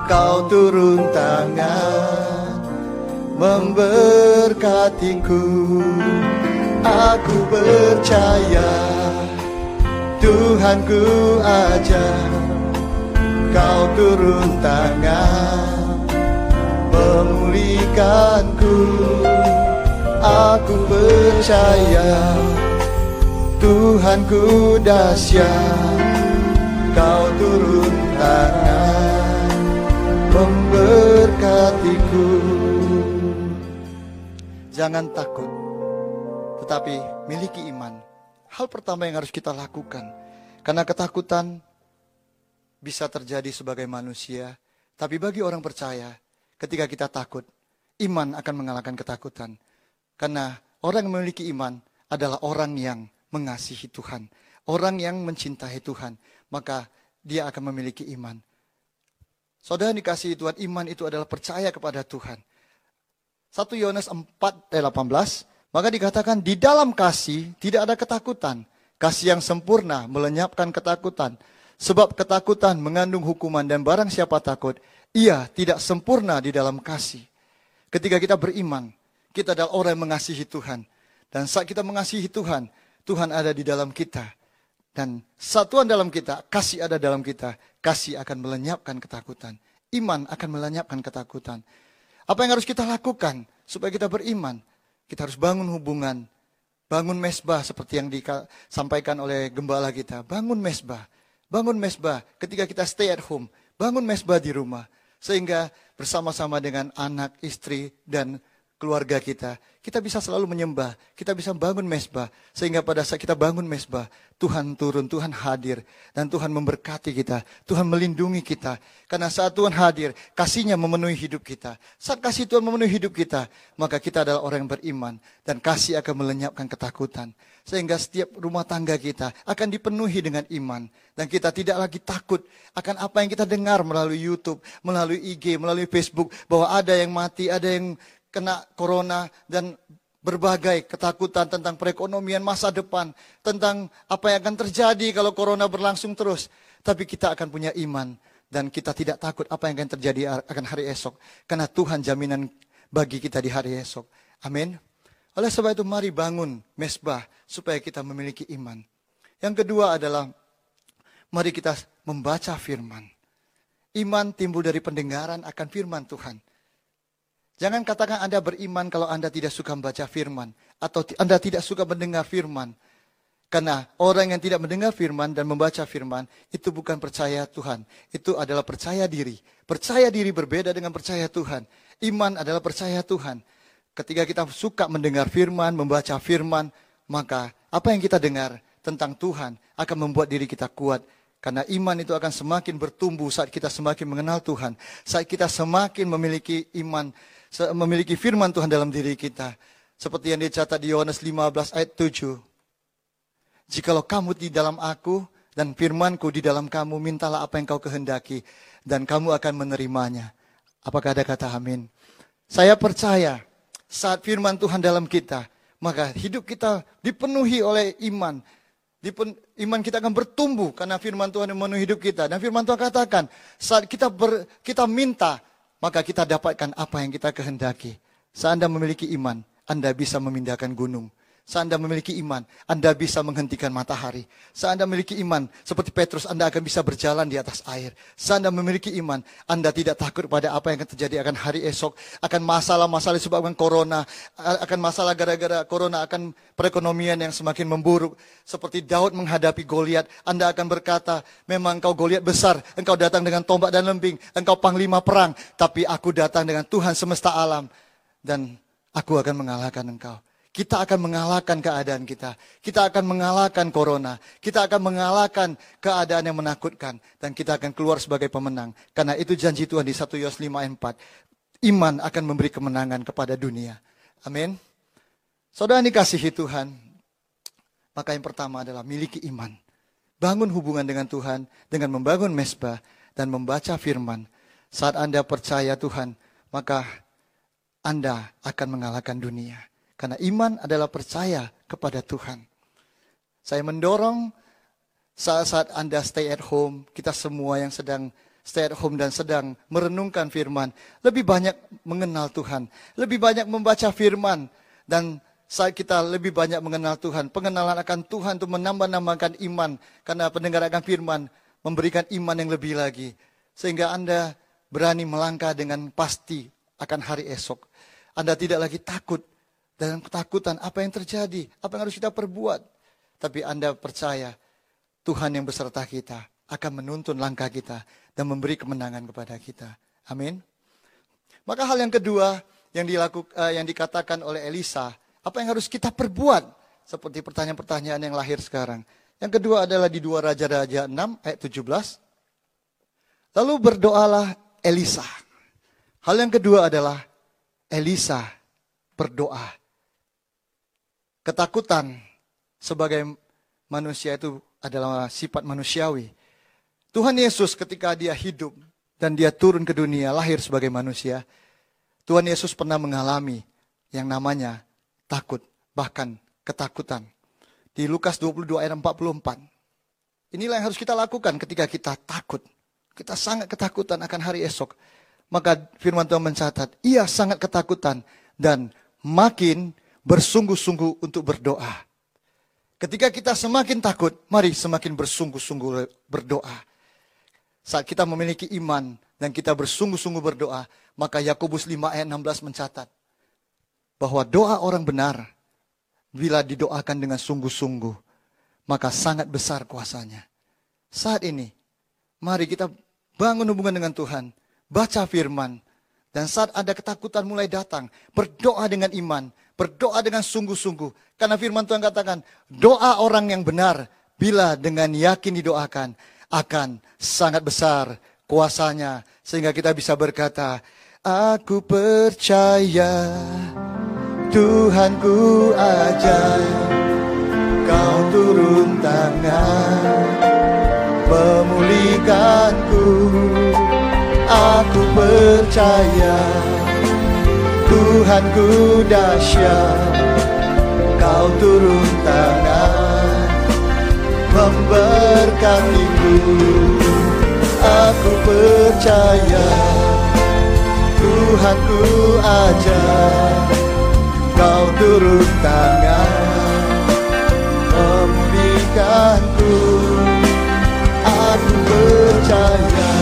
Kau turun tangan memberkatiku. Aku percaya Tuhanku aja. Kau turun tangan memulihkanku Aku percaya Tuhanku dahsyat Kau turun tangan Memberkatiku Jangan takut Tetapi miliki iman Hal pertama yang harus kita lakukan Karena ketakutan bisa terjadi sebagai manusia, tapi bagi orang percaya, ketika kita takut, iman akan mengalahkan ketakutan. Karena orang yang memiliki iman adalah orang yang mengasihi Tuhan. Orang yang mencintai Tuhan. Maka dia akan memiliki iman. Saudara dikasihi Tuhan, iman itu adalah percaya kepada Tuhan. 1 Yohanes 4 ayat 18, maka dikatakan di dalam kasih tidak ada ketakutan. Kasih yang sempurna melenyapkan ketakutan. Sebab ketakutan mengandung hukuman dan barang siapa takut, ia tidak sempurna di dalam kasih. Ketika kita beriman, kita adalah orang yang mengasihi Tuhan. Dan saat kita mengasihi Tuhan, Tuhan ada di dalam kita. Dan satuan dalam kita, kasih ada dalam kita, kasih akan melenyapkan ketakutan. Iman akan melenyapkan ketakutan. Apa yang harus kita lakukan supaya kita beriman? Kita harus bangun hubungan, bangun mesbah seperti yang disampaikan oleh gembala kita. Bangun mesbah, bangun mesbah ketika kita stay at home, bangun mesbah di rumah. Sehingga bersama-sama dengan anak, istri, dan keluarga kita, kita bisa selalu menyembah, kita bisa bangun mesbah, sehingga pada saat kita bangun mesbah, Tuhan turun, Tuhan hadir, dan Tuhan memberkati kita, Tuhan melindungi kita. Karena saat Tuhan hadir, kasihnya memenuhi hidup kita. Saat kasih Tuhan memenuhi hidup kita, maka kita adalah orang yang beriman, dan kasih akan melenyapkan ketakutan. Sehingga setiap rumah tangga kita akan dipenuhi dengan iman. Dan kita tidak lagi takut akan apa yang kita dengar melalui YouTube, melalui IG, melalui Facebook, bahwa ada yang mati, ada yang kena corona dan berbagai ketakutan tentang perekonomian masa depan, tentang apa yang akan terjadi kalau corona berlangsung terus. Tapi kita akan punya iman dan kita tidak takut apa yang akan terjadi akan hari esok. Karena Tuhan jaminan bagi kita di hari esok. Amin. Oleh sebab itu mari bangun mesbah supaya kita memiliki iman. Yang kedua adalah mari kita membaca firman. Iman timbul dari pendengaran akan firman Tuhan. Jangan katakan Anda beriman kalau Anda tidak suka membaca firman. Atau Anda tidak suka mendengar firman. Karena orang yang tidak mendengar firman dan membaca firman, itu bukan percaya Tuhan. Itu adalah percaya diri. Percaya diri berbeda dengan percaya Tuhan. Iman adalah percaya Tuhan. Ketika kita suka mendengar firman, membaca firman, maka apa yang kita dengar tentang Tuhan akan membuat diri kita kuat. Karena iman itu akan semakin bertumbuh saat kita semakin mengenal Tuhan. Saat kita semakin memiliki iman memiliki firman Tuhan dalam diri kita. Seperti yang dicatat di Yohanes 15 ayat 7. Jikalau kamu di dalam aku dan firmanku di dalam kamu, mintalah apa yang kau kehendaki dan kamu akan menerimanya. Apakah ada kata amin? Saya percaya saat firman Tuhan dalam kita, maka hidup kita dipenuhi oleh iman. Dipen, iman kita akan bertumbuh karena firman Tuhan yang memenuhi hidup kita. Dan firman Tuhan katakan, saat kita ber, kita minta, maka kita dapatkan apa yang kita kehendaki. Saat Anda memiliki iman, Anda bisa memindahkan gunung. Saat Anda memiliki iman, Anda bisa menghentikan matahari. Saat Anda memiliki iman, seperti Petrus, Anda akan bisa berjalan di atas air. Saat Anda memiliki iman, Anda tidak takut pada apa yang akan terjadi akan hari esok, akan masalah-masalah disebabkan corona, akan masalah gara-gara corona, akan perekonomian yang semakin memburuk. Seperti Daud menghadapi Goliat, Anda akan berkata, memang engkau Goliat besar, engkau datang dengan tombak dan lembing, engkau panglima perang, tapi aku datang dengan Tuhan semesta alam, dan aku akan mengalahkan engkau. Kita akan mengalahkan keadaan kita. Kita akan mengalahkan corona. Kita akan mengalahkan keadaan yang menakutkan. Dan kita akan keluar sebagai pemenang. Karena itu janji Tuhan di 1 Yos 5 ayat 4. Iman akan memberi kemenangan kepada dunia. Amin. Saudara dikasihi Tuhan. Maka yang pertama adalah miliki iman. Bangun hubungan dengan Tuhan dengan membangun mesbah dan membaca firman. Saat Anda percaya Tuhan, maka Anda akan mengalahkan dunia. Karena iman adalah percaya kepada Tuhan. Saya mendorong saat-saat Anda stay at home, kita semua yang sedang stay at home dan sedang merenungkan firman, lebih banyak mengenal Tuhan, lebih banyak membaca firman, dan saat kita lebih banyak mengenal Tuhan, pengenalan akan Tuhan untuk menambah-nambahkan iman, karena pendengar akan firman memberikan iman yang lebih lagi, sehingga Anda berani melangkah dengan pasti akan hari esok. Anda tidak lagi takut dan ketakutan apa yang terjadi, apa yang harus kita perbuat. Tapi Anda percaya Tuhan yang beserta kita akan menuntun langkah kita dan memberi kemenangan kepada kita. Amin. Maka hal yang kedua yang dilakukan uh, yang dikatakan oleh Elisa, apa yang harus kita perbuat? Seperti pertanyaan-pertanyaan yang lahir sekarang. Yang kedua adalah di dua Raja-Raja 6 ayat 17. Lalu berdoalah Elisa. Hal yang kedua adalah Elisa berdoa. Ketakutan sebagai manusia itu adalah sifat manusiawi. Tuhan Yesus ketika dia hidup dan dia turun ke dunia lahir sebagai manusia, Tuhan Yesus pernah mengalami yang namanya takut, bahkan ketakutan. Di Lukas 22 ayat 44. Inilah yang harus kita lakukan ketika kita takut. Kita sangat ketakutan akan hari esok. Maka firman Tuhan mencatat, ia sangat ketakutan dan makin bersungguh-sungguh untuk berdoa. Ketika kita semakin takut, mari semakin bersungguh-sungguh berdoa. Saat kita memiliki iman dan kita bersungguh-sungguh berdoa, maka Yakobus 5 ayat 16 mencatat bahwa doa orang benar bila didoakan dengan sungguh-sungguh, maka sangat besar kuasanya. Saat ini, mari kita bangun hubungan dengan Tuhan, baca firman, dan saat ada ketakutan mulai datang, berdoa dengan iman, berdoa dengan sungguh-sungguh. Karena firman Tuhan katakan, doa orang yang benar, bila dengan yakin didoakan, akan sangat besar kuasanya. Sehingga kita bisa berkata, Aku percaya Tuhanku ajaib, kau turun tangan, memulihkanku. Aku percaya Tuhanku dahsyat, kau turun tangan, memberkatiku. Aku percaya Tuhanku ajaib kau turun tangan memulihkanku aku percaya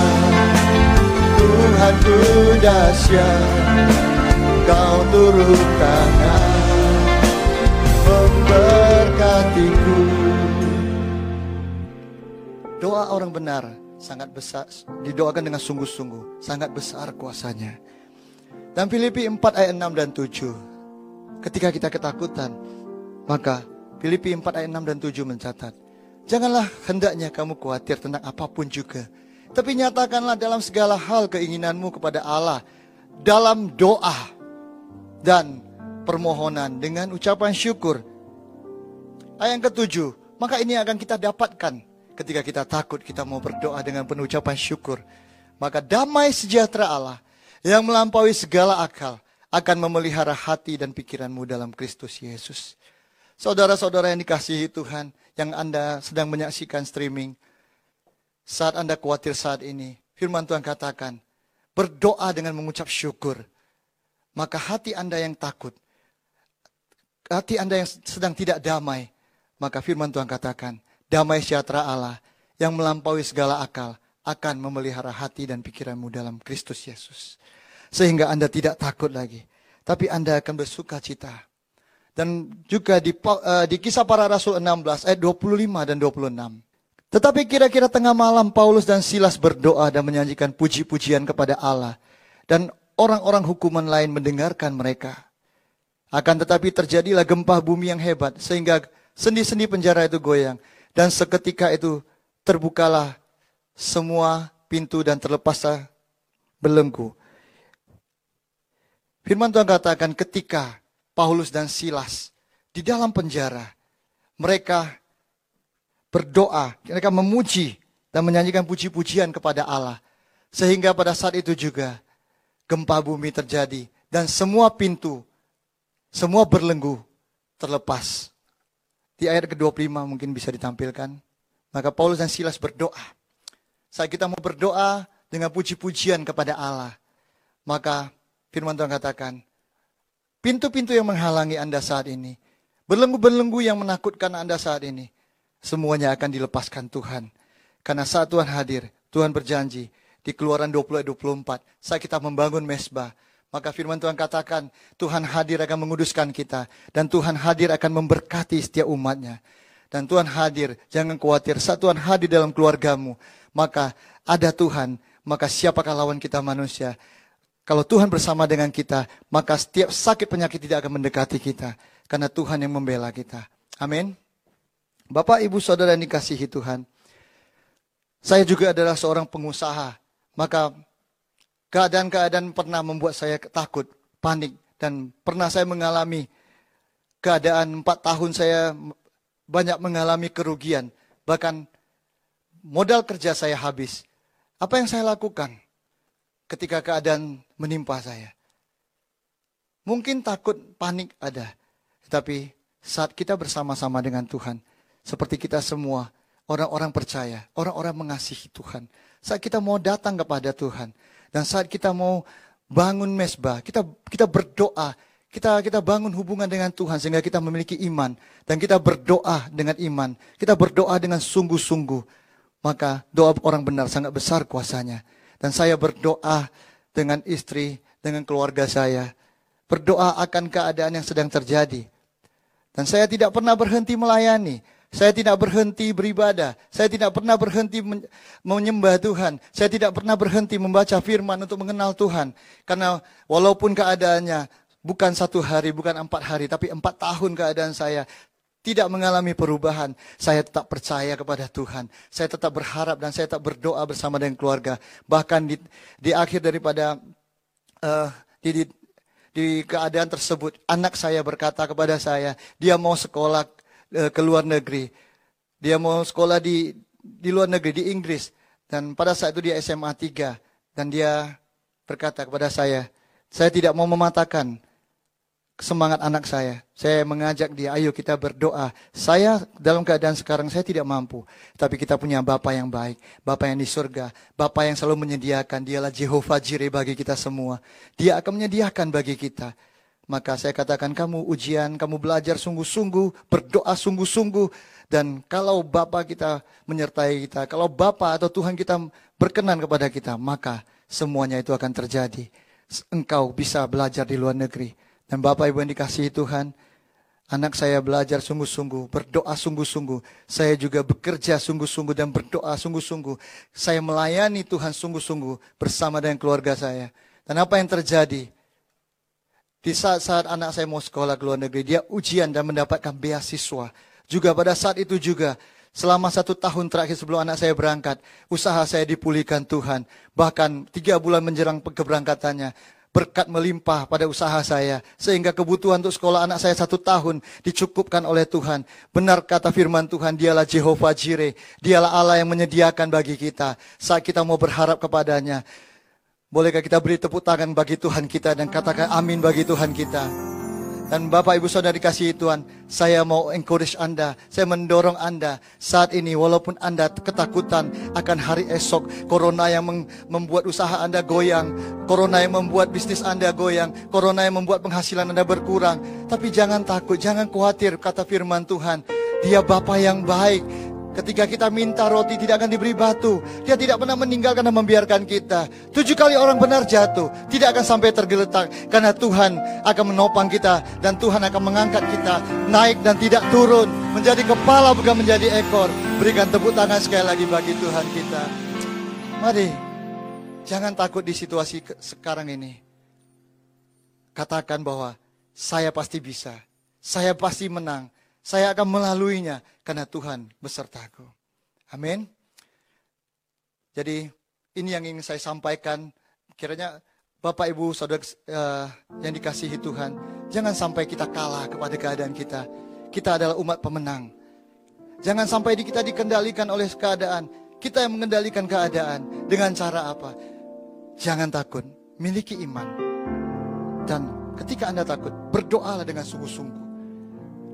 Tuhanku dahsyat kau turun tangan memberkatiku doa orang benar sangat besar didoakan dengan sungguh-sungguh sangat besar kuasanya dan Filipi 4 ayat 6 dan 7 ketika kita ketakutan, maka Filipi 4 ayat 6 dan 7 mencatat, Janganlah hendaknya kamu khawatir tentang apa pun juga. Tapi nyatakanlah dalam segala hal keinginanmu kepada Allah. Dalam doa dan permohonan dengan ucapan syukur. Ayat yang ketujuh, maka ini akan kita dapatkan ketika kita takut kita mau berdoa dengan penuh ucapan syukur. Maka damai sejahtera Allah yang melampaui segala akal akan memelihara hati dan pikiranmu dalam Kristus Yesus. Saudara-saudara yang dikasihi Tuhan, yang Anda sedang menyaksikan streaming, saat Anda khawatir saat ini, firman Tuhan katakan, berdoa dengan mengucap syukur, maka hati Anda yang takut, hati Anda yang sedang tidak damai, maka firman Tuhan katakan, damai sejahtera Allah yang melampaui segala akal akan memelihara hati dan pikiranmu dalam Kristus Yesus sehingga Anda tidak takut lagi, tapi Anda akan bersuka cita. Dan juga di, uh, di kisah para rasul 16 ayat 25 dan 26. Tetapi kira-kira tengah malam Paulus dan Silas berdoa dan menyanyikan puji-pujian kepada Allah. Dan orang-orang hukuman lain mendengarkan mereka. Akan tetapi terjadilah gempa bumi yang hebat sehingga sendi-sendi penjara itu goyang. Dan seketika itu terbukalah semua pintu dan terlepaslah belenggu. Firman Tuhan katakan ketika Paulus dan Silas di dalam penjara, mereka berdoa, mereka memuji dan menyanyikan puji-pujian kepada Allah. Sehingga pada saat itu juga gempa bumi terjadi dan semua pintu, semua berlenggu terlepas. Di ayat ke-25 mungkin bisa ditampilkan. Maka Paulus dan Silas berdoa. Saat kita mau berdoa dengan puji-pujian kepada Allah, maka Firman Tuhan katakan, pintu-pintu yang menghalangi Anda saat ini, belenggu-belenggu yang menakutkan Anda saat ini, semuanya akan dilepaskan Tuhan. Karena saat Tuhan hadir, Tuhan berjanji di keluaran 20 24, saat kita membangun mesbah, maka firman Tuhan katakan, Tuhan hadir akan menguduskan kita. Dan Tuhan hadir akan memberkati setiap umatnya. Dan Tuhan hadir, jangan khawatir. Saat Tuhan hadir dalam keluargamu, maka ada Tuhan, maka siapakah lawan kita manusia? Kalau Tuhan bersama dengan kita, maka setiap sakit penyakit tidak akan mendekati kita. Karena Tuhan yang membela kita. Amin. Bapak, Ibu, Saudara yang dikasihi Tuhan. Saya juga adalah seorang pengusaha. Maka keadaan-keadaan pernah membuat saya takut, panik. Dan pernah saya mengalami keadaan empat tahun saya banyak mengalami kerugian. Bahkan modal kerja saya habis. Apa yang saya lakukan? ketika keadaan menimpa saya. Mungkin takut, panik ada. Tapi saat kita bersama-sama dengan Tuhan, seperti kita semua, orang-orang percaya, orang-orang mengasihi Tuhan. Saat kita mau datang kepada Tuhan, dan saat kita mau bangun mesbah, kita kita berdoa, kita kita bangun hubungan dengan Tuhan sehingga kita memiliki iman dan kita berdoa dengan iman, kita berdoa dengan sungguh-sungguh, maka doa orang benar sangat besar kuasanya. Dan saya berdoa dengan istri, dengan keluarga saya. Berdoa akan keadaan yang sedang terjadi. Dan saya tidak pernah berhenti melayani. Saya tidak berhenti beribadah. Saya tidak pernah berhenti menyembah Tuhan. Saya tidak pernah berhenti membaca firman untuk mengenal Tuhan. Karena walaupun keadaannya bukan satu hari, bukan empat hari, tapi empat tahun keadaan saya tidak mengalami perubahan, saya tetap percaya kepada Tuhan. Saya tetap berharap dan saya tetap berdoa bersama dengan keluarga. Bahkan di, di akhir daripada uh, di, di, di keadaan tersebut, anak saya berkata kepada saya, dia mau sekolah ke luar negeri. Dia mau sekolah di di luar negeri di Inggris dan pada saat itu dia SMA 3 dan dia berkata kepada saya, saya tidak mau mematahkan semangat anak saya. Saya mengajak dia, ayo kita berdoa. Saya dalam keadaan sekarang saya tidak mampu, tapi kita punya Bapa yang baik, Bapa yang di surga, Bapa yang selalu menyediakan. Dialah Jehovah Jireh bagi kita semua. Dia akan menyediakan bagi kita. Maka saya katakan kamu ujian, kamu belajar sungguh-sungguh, berdoa sungguh-sungguh. Dan kalau Bapa kita menyertai kita, kalau Bapa atau Tuhan kita berkenan kepada kita, maka semuanya itu akan terjadi. Engkau bisa belajar di luar negeri. Dan Bapak Ibu yang dikasihi Tuhan, anak saya belajar sungguh-sungguh, berdoa sungguh-sungguh. Saya juga bekerja sungguh-sungguh dan berdoa sungguh-sungguh. Saya melayani Tuhan sungguh-sungguh bersama dengan keluarga saya. Dan apa yang terjadi? Di saat-saat anak saya mau sekolah ke luar negeri, dia ujian dan mendapatkan beasiswa. Juga pada saat itu juga, selama satu tahun terakhir sebelum anak saya berangkat, usaha saya dipulihkan Tuhan. Bahkan tiga bulan menjelang keberangkatannya, berkat melimpah pada usaha saya. Sehingga kebutuhan untuk sekolah anak saya satu tahun dicukupkan oleh Tuhan. Benar kata firman Tuhan, dialah Jehovah Jireh. Dialah Allah yang menyediakan bagi kita. Saat kita mau berharap kepadanya. Bolehkah kita beri tepuk tangan bagi Tuhan kita dan katakan amin bagi Tuhan kita. Dan Bapak Ibu Saudara dikasihi Tuhan, saya mau encourage Anda, saya mendorong Anda saat ini walaupun Anda ketakutan akan hari esok, corona yang membuat usaha Anda goyang, corona yang membuat bisnis Anda goyang, corona yang membuat penghasilan Anda berkurang. Tapi jangan takut, jangan khawatir kata firman Tuhan. Dia Bapa yang baik, Ketika kita minta roti tidak akan diberi batu. Dia tidak pernah meninggalkan dan membiarkan kita. Tujuh kali orang benar jatuh. Tidak akan sampai tergeletak. Karena Tuhan akan menopang kita. Dan Tuhan akan mengangkat kita. Naik dan tidak turun. Menjadi kepala bukan menjadi ekor. Berikan tepuk tangan sekali lagi bagi Tuhan kita. Mari. Jangan takut di situasi sekarang ini. Katakan bahwa saya pasti bisa. Saya pasti menang saya akan melaluinya karena Tuhan besertaku. Amin. Jadi ini yang ingin saya sampaikan. Kiranya Bapak Ibu Saudara uh, yang dikasihi Tuhan, jangan sampai kita kalah kepada keadaan kita. Kita adalah umat pemenang. Jangan sampai kita dikendalikan oleh keadaan. Kita yang mengendalikan keadaan dengan cara apa? Jangan takut, miliki iman. Dan ketika Anda takut, berdoalah dengan sungguh-sungguh.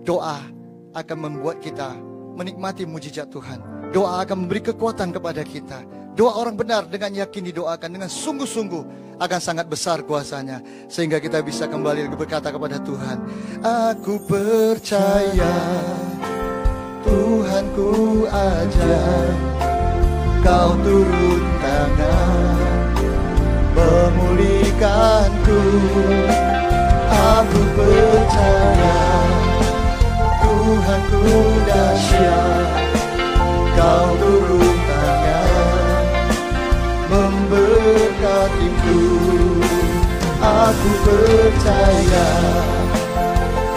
Doa akan membuat kita menikmati mujizat Tuhan. Doa akan memberi kekuatan kepada kita. Doa orang benar dengan yakin didoakan dengan sungguh-sungguh akan sangat besar kuasanya sehingga kita bisa kembali berkata kepada Tuhan, aku percaya Tuhan ku ajar kau turun tangan memulihkanku aku percaya Tuhanku dahsyat Kau turun tangan Memberkatiku Aku percaya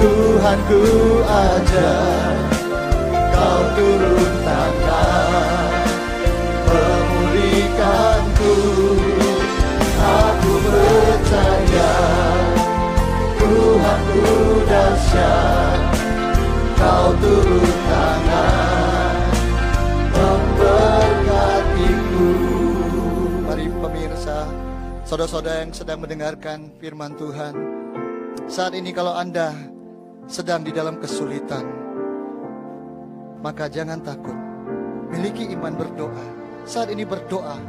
Tuhanku ajar Kau turun tangan Memulihkanku Aku percaya Tuhanku dahsyat kau turun tangan memberkatiku. Mari pemirsa, saudara-saudara yang sedang mendengarkan firman Tuhan. Saat ini kalau Anda sedang di dalam kesulitan, maka jangan takut. Miliki iman berdoa. Saat ini berdoa.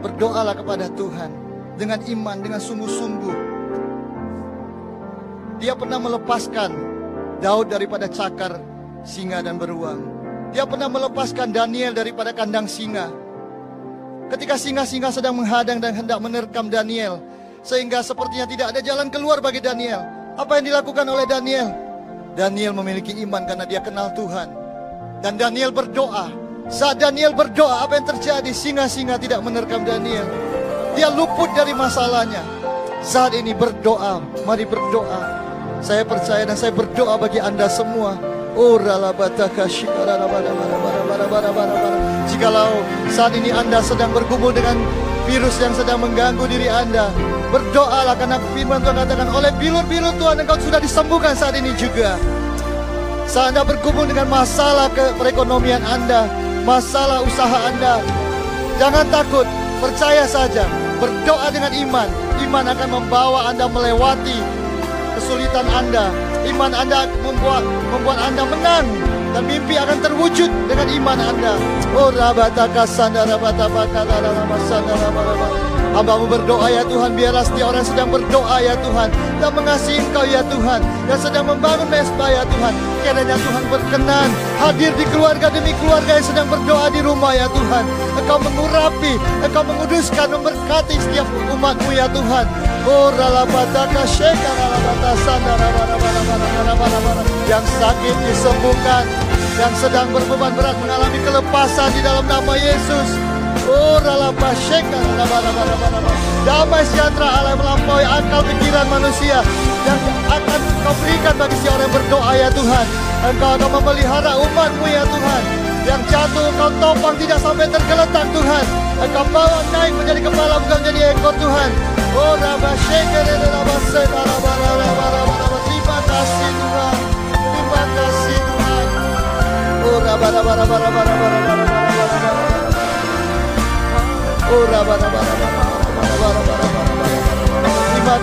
Berdoalah kepada Tuhan dengan iman, dengan sungguh-sungguh. Dia pernah melepaskan Daud daripada cakar singa dan beruang. Dia pernah melepaskan Daniel daripada kandang singa. Ketika singa-singa sedang menghadang dan hendak menerkam Daniel, sehingga sepertinya tidak ada jalan keluar bagi Daniel. Apa yang dilakukan oleh Daniel? Daniel memiliki iman karena dia kenal Tuhan. Dan Daniel berdoa. Saat Daniel berdoa, apa yang terjadi? Singa-singa tidak menerkam Daniel. Dia luput dari masalahnya. Saat ini berdoa, mari berdoa. Saya percaya dan saya berdoa bagi Anda semua Jikalau saat ini Anda sedang bergumul dengan virus yang sedang mengganggu diri Anda, berdoalah karena firman Tuhan katakan oleh bilur-bilur Tuhan engkau sudah disembuhkan saat ini juga. Saat Anda bergumul dengan masalah ke perekonomian Anda, masalah usaha Anda, jangan takut, percaya saja, berdoa dengan iman. Iman akan membawa Anda melewati kesulitan Anda, Iman Anda membuat membuat Anda menang. Dan mimpi akan terwujud dengan iman Anda. Oh rabataka sandara bataka Hambamu berdoa ya Tuhan Biarlah setiap orang sedang berdoa ya Tuhan Dan mengasihi Engkau ya Tuhan Dan sedang membangun mesbah ya Tuhan Kiranya Tuhan berkenan Hadir di keluarga demi keluarga yang sedang berdoa di rumah ya Tuhan Engkau mengurapi Engkau menguduskan Memberkati setiap umatmu ya Tuhan Oh ralabataka syekar Yang sakit disembuhkan Yang sedang berbeban berat mengalami kelepasan di dalam nama Yesus Oh, Damai sejahtera Allah melampaui akal pikiran manusia yang akan kau berikan bagi si orang berdoa ya Tuhan. Engkau akan memelihara umatmu ya Tuhan. Yang jatuh engkau topang tidak sampai tergeletak Tuhan. Engkau bawa naik menjadi kepala bukan menjadi ekor Tuhan. Oh, Rabba Terima kasih Tuhan. Terima kasih Tuhan. Oh, Rabba Rabba Rabba Rabba Rabba Rabba Terima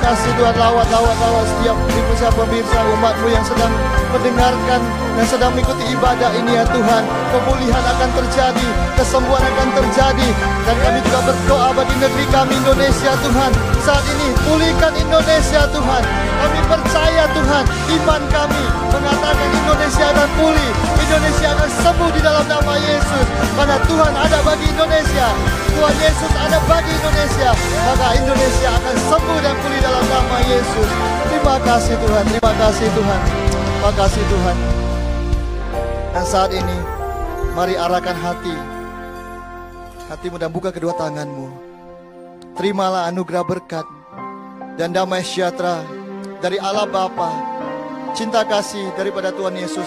kasih Tuhan lawat lawat lawat setiap pemirsa pemirsa umatmu yang sedang mendengarkan dan sedang mengikuti ibadah ini ya Tuhan pemulihan akan terjadi kesembuhan akan terjadi. Dan kami juga berdoa bagi negeri kami Indonesia Tuhan. Saat ini pulihkan Indonesia Tuhan. Kami percaya Tuhan iman kami mengatakan Indonesia akan pulih Indonesia akan sembuh di dalam nama Yesus. Karena Tuhan ada bagi Indonesia Tuhan Yesus ada bagi Indonesia maka Indonesia akan sembuh dan pulih dalam nama Yesus. Terima kasih Tuhan. Terima kasih Tuhan. Terima kasih Tuhan dan saat ini mari arahkan hati hatimu dan buka kedua tanganmu terimalah anugerah berkat dan damai sejahtera dari Allah Bapa cinta kasih daripada Tuhan Yesus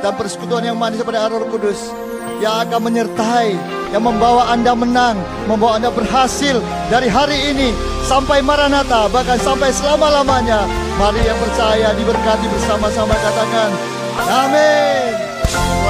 dan persekutuan yang manis daripada Roh Kudus yang akan menyertai, yang membawa Anda menang, membawa Anda berhasil dari hari ini sampai Maranatha, bahkan sampai selama-lamanya. Mari yang percaya diberkati bersama-sama katakan, Amin. Tuhan Yesus memberkati.